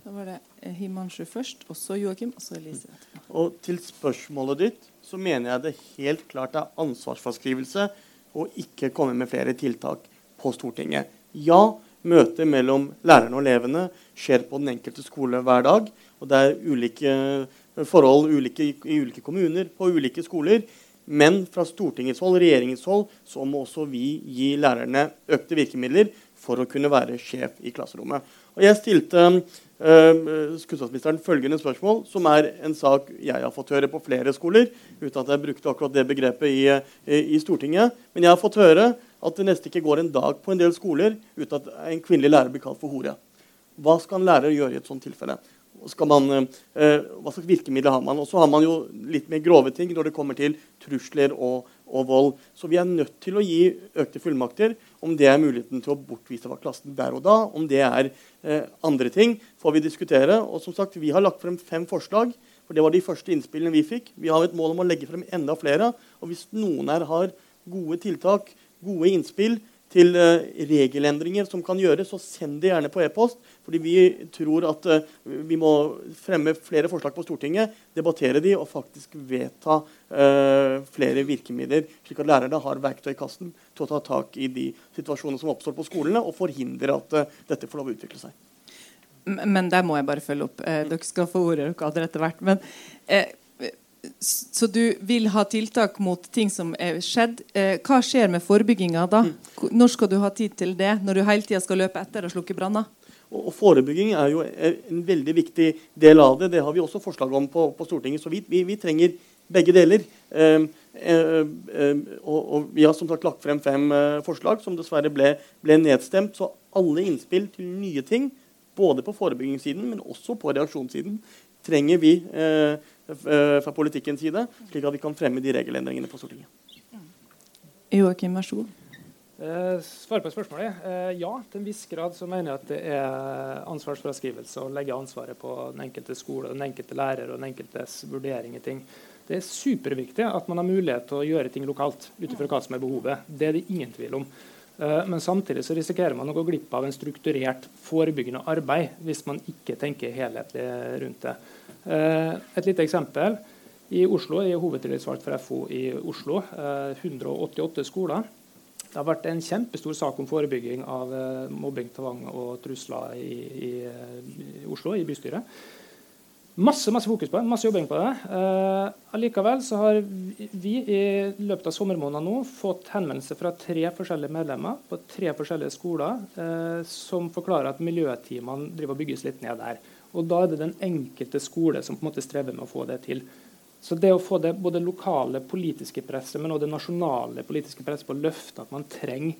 [SPEAKER 3] Da var det Himanshu først, og så Joakim, og så Elise.
[SPEAKER 7] Og til spørsmålet ditt så mener jeg det helt klart er ansvarsfraskrivelse å ikke komme med flere tiltak på Stortinget. Ja, møtet mellom lærerne og elevene skjer på den enkelte skole hver dag. Og det er ulike forhold ulike, i ulike kommuner, på ulike skoler. Men fra Stortingets hold, regjeringens hold, så må også vi gi lærerne økte virkemidler for å kunne være sjef i klasserommet. Og jeg stilte eh, kunnskapsministeren følgende spørsmål, som er en sak jeg har fått høre på flere skoler, uten at jeg brukte akkurat det begrepet i, i, i Stortinget. Men jeg har fått høre at det nesten ikke går en dag på en del skoler uten at en kvinnelig lærer blir kalt for hore. Hva skal en lærer gjøre i et sånt tilfelle? man, eh, hva slags virkemidler har man? Og så har man jo litt mer grove ting når det kommer til trusler og, og, vold. Så vi er nødt til å gi økte fullmakter. Om det er muligheten til å bortvise fra klassen der og da, om det er eh, andre ting, får vi diskutere. Og som sagt, Vi har lagt frem fem forslag. for Det var de første innspillene vi fikk. Vi har et mål om å legge frem enda flere. og Hvis noen her har gode tiltak, gode innspill, til eh, regelendringer som kan gjøres, så send det gjerne på e-post. Fordi vi tror at uh, vi må fremme flere forslag på Stortinget, debattere de og faktisk vedta uh, flere virkemidler, slik at lærerne har verktøy i kassen til å ta tak i de situasjonene som oppstår på skolene, og forhindre at dette får lov å utvikle seg.
[SPEAKER 3] Men der må jeg bare følge opp. dere skal få ordet dere etter hvert. Men så du vil ha tiltak mot ting som er skjedd. Eh, hva skjer med forebygginga da? Når skal du ha tid til det, når du hele tida skal løpe etter og slukke branner?
[SPEAKER 7] Og, Forebygging er jo en veldig viktig del av det. Det har vi også forslag om på, på Stortinget. Så vi, vi, vi, trenger begge deler. Eh, eh, eh, og, og, Vi har som sagt lagt frem fem eh, forslag som dessverre ble, ble, nedstemt. Så alle innspill til nye ting, både på forebyggingssiden, men også på reaksjonssiden, trenger vi eh, Eh, fra politikkens side, slik at vi kan fremme de regelendringene på Stortinget.
[SPEAKER 3] Joakim, vær så god.
[SPEAKER 9] Eh, Svar på spørsmålet. Eh, ja, til en viss grad så mener jeg at det er ansvarsfraskrivelse å legge ansvaret på den enkelte skole, den enkelte lærer og den enkeltes vurdering i ting. Det er superviktig at man har mulighet til å gjøre ting lokalt ut ifra hva som er behovet. Det er det ingen tvil om. Eh, men samtidig så risikerer man å gå glipp av en strukturert forebyggende arbeid hvis man ikke tenker helhetlig rundt det. Et lite eksempel. I Oslo er jeg hovedtillitsvalgt for FO i Oslo. 188 eh, skoler. Det har vært en kjempestor sak om forebygging av eh, mobbing, tvang og trusler i, i, i Oslo, i bystyret. Masse masse fokus på det, masse jobbing på det. Eh, allikevel så har vi i løpet av sommermånedene nå fått henvendelser fra tre forskjellige medlemmer på tre forskjellige skoler eh, som forklarer at miljøteamene driver og bygges litt ned der. Og Da er det den enkelte skole som på en måte strever med å få det til. Så det å få det både lokale politiske presset, men også det nasjonale politiske presset på å løfte at man trenger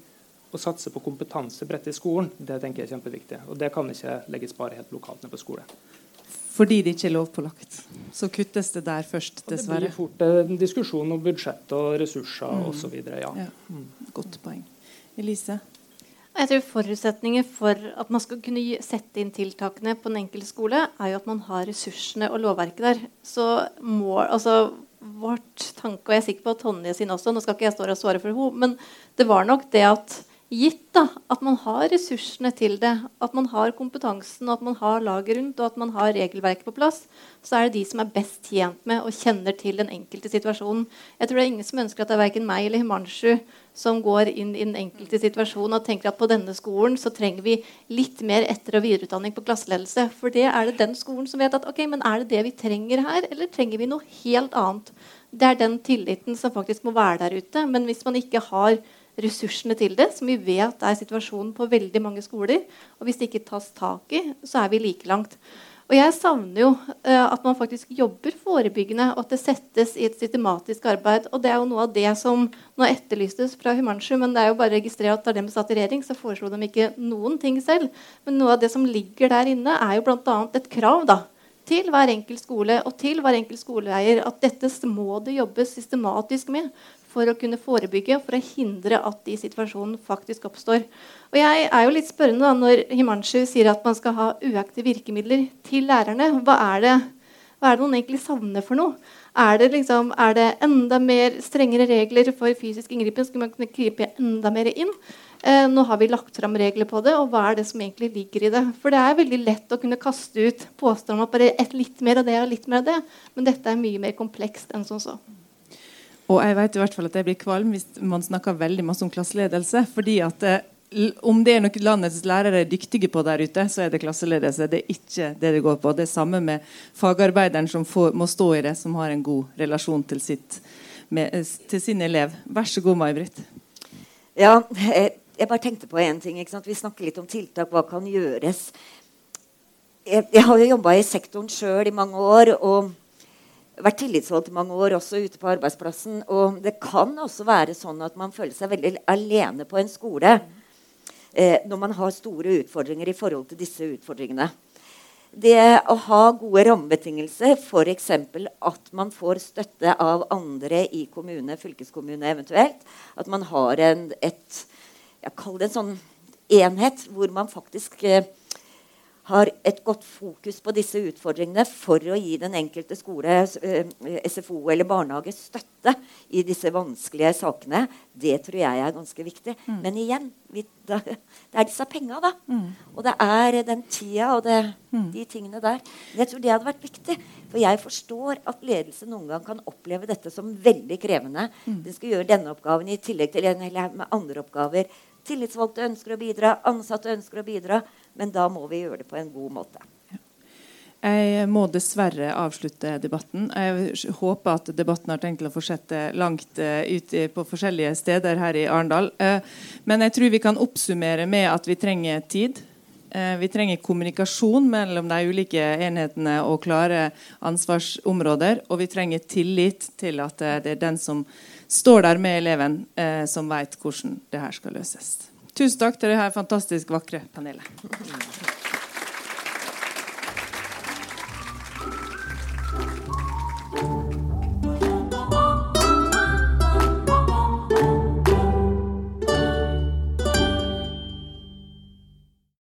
[SPEAKER 9] å satse på kompetanse bredt i skolen, det tenker jeg er kjempeviktig. Og det kan ikke legges bare helt lokalt ned på skole.
[SPEAKER 3] Fordi det ikke er lovpålagt. Så kuttes det der først, dessverre.
[SPEAKER 9] Det blir fort en diskusjon om budsjett og ressurser mm. osv. Ja. ja.
[SPEAKER 3] Mm. Godt poeng. Elise?
[SPEAKER 6] Jeg tror Forutsetninger for at man skal kunne sette inn tiltakene på den enkelte skole, er jo at man har ressursene og lovverket der. Så må, altså, vårt tanke, og jeg er sikker på Tonje sin også, nå skal ikke jeg stå og svare for henne, men det var nok det at gitt da, at man har ressursene til det, at man har kompetansen, og at man har laget rundt, og at man har regelverket på plass, så er det de som er best tjent med og kjenner til den enkelte situasjonen. Jeg tror det er ingen som ønsker at det er verken meg eller Himanshu som går inn i den enkelte situasjonen og tenker at på denne skolen så trenger vi litt mer etter- og videreutdanning på klasseledelse. For det er det den skolen som vet at ok, men er det det vi trenger her, eller trenger vi noe helt annet? Det er den tilliten som faktisk må være der ute. Men hvis man ikke har ressursene til det, som vi vet er situasjonen på veldig mange skoler. Og hvis det ikke tas tak i, så er vi like langt. Og jeg savner jo uh, at man faktisk jobber forebyggende, og at det settes i et systematisk arbeid. Og det er jo noe av det som nå etterlystes fra Humanshu, men det er jo bare å registrere at da de satt i regjering, så foreslo de ikke noen ting selv. Men noe av det som ligger der inne, er jo bl.a. et krav da, til hver enkelt skole og til hver enkelt skoleeier at dette må det jobbes systematisk med for å kunne forebygge og for å hindre at de situasjonene faktisk oppstår. Og Jeg er jo litt spørrende da, når Himanshu sier at man skal ha uaktive virkemidler til lærerne. Hva er det, hva er det noen egentlig savner for noe? Er det, liksom, er det enda mer strengere regler for fysisk inngripen? Skal man kunne krype enda mer inn? Eh, nå har vi lagt fram regler på det, og hva er det som egentlig ligger i det? For det er veldig lett å kunne kaste ut påstander om at bare et litt mer av det og litt mer av det. Men dette er mye mer komplekst enn som så.
[SPEAKER 3] Og jeg vet i hvert fall at jeg blir kvalm hvis man snakker veldig masse om klasseledelse. fordi at eh, om det er noe landets lærere er dyktige på der ute, så er det klasseledelse. Det er ikke det det går på. Det er samme med fagarbeideren som får, må stå i det, som har en god relasjon til, sitt, med, eh, til sin elev. Vær så god, May-Britt.
[SPEAKER 10] Ja, jeg, jeg, bare tenkte på én ting. Vi snakker litt om tiltak. Hva kan gjøres? Jeg, jeg har jo jobba i sektoren sjøl i mange år. og vært tillitsvalgt i mange år også ute på arbeidsplassen. Og det kan også være sånn at man føler seg veldig alene på en skole eh, når man har store utfordringer i forhold til disse utfordringene. det å ha gode rammebetingelser, f.eks. at man får støtte av andre i kommune, fylkeskommune eventuelt. At man har en, et, jeg det en sånn enhet hvor man faktisk eh, har et godt fokus på disse utfordringene for å gi den enkelte skole, eh, SFO eller barnehage støtte i disse vanskelige sakene, det tror jeg er ganske viktig. Mm. Men igjen, vi, det er disse penga, da. Mm. Og det er den tida og det, mm. de tingene der. Men jeg tror det hadde vært viktig. For jeg forstår at ledelse noen gang kan oppleve dette som veldig krevende. Mm. Den skal gjøre denne oppgaven i tillegg til en eller med andre oppgaver. Tillitsvalgte ønsker å bidra, ansatte ønsker å bidra. Men da må vi gjøre det på en god måte.
[SPEAKER 3] Jeg må dessverre avslutte debatten. Jeg håper at debatten har tenkt å fortsette langt uh, ut på forskjellige steder her i Arendal. Uh, men jeg tror vi kan oppsummere med at vi trenger tid. Uh, vi trenger kommunikasjon mellom de ulike enhetene og klare ansvarsområder. Og vi trenger tillit til at det er den som står der med eleven, som vet hvordan det her skal løses. Tusen takk til det her fantastisk vakre panelet.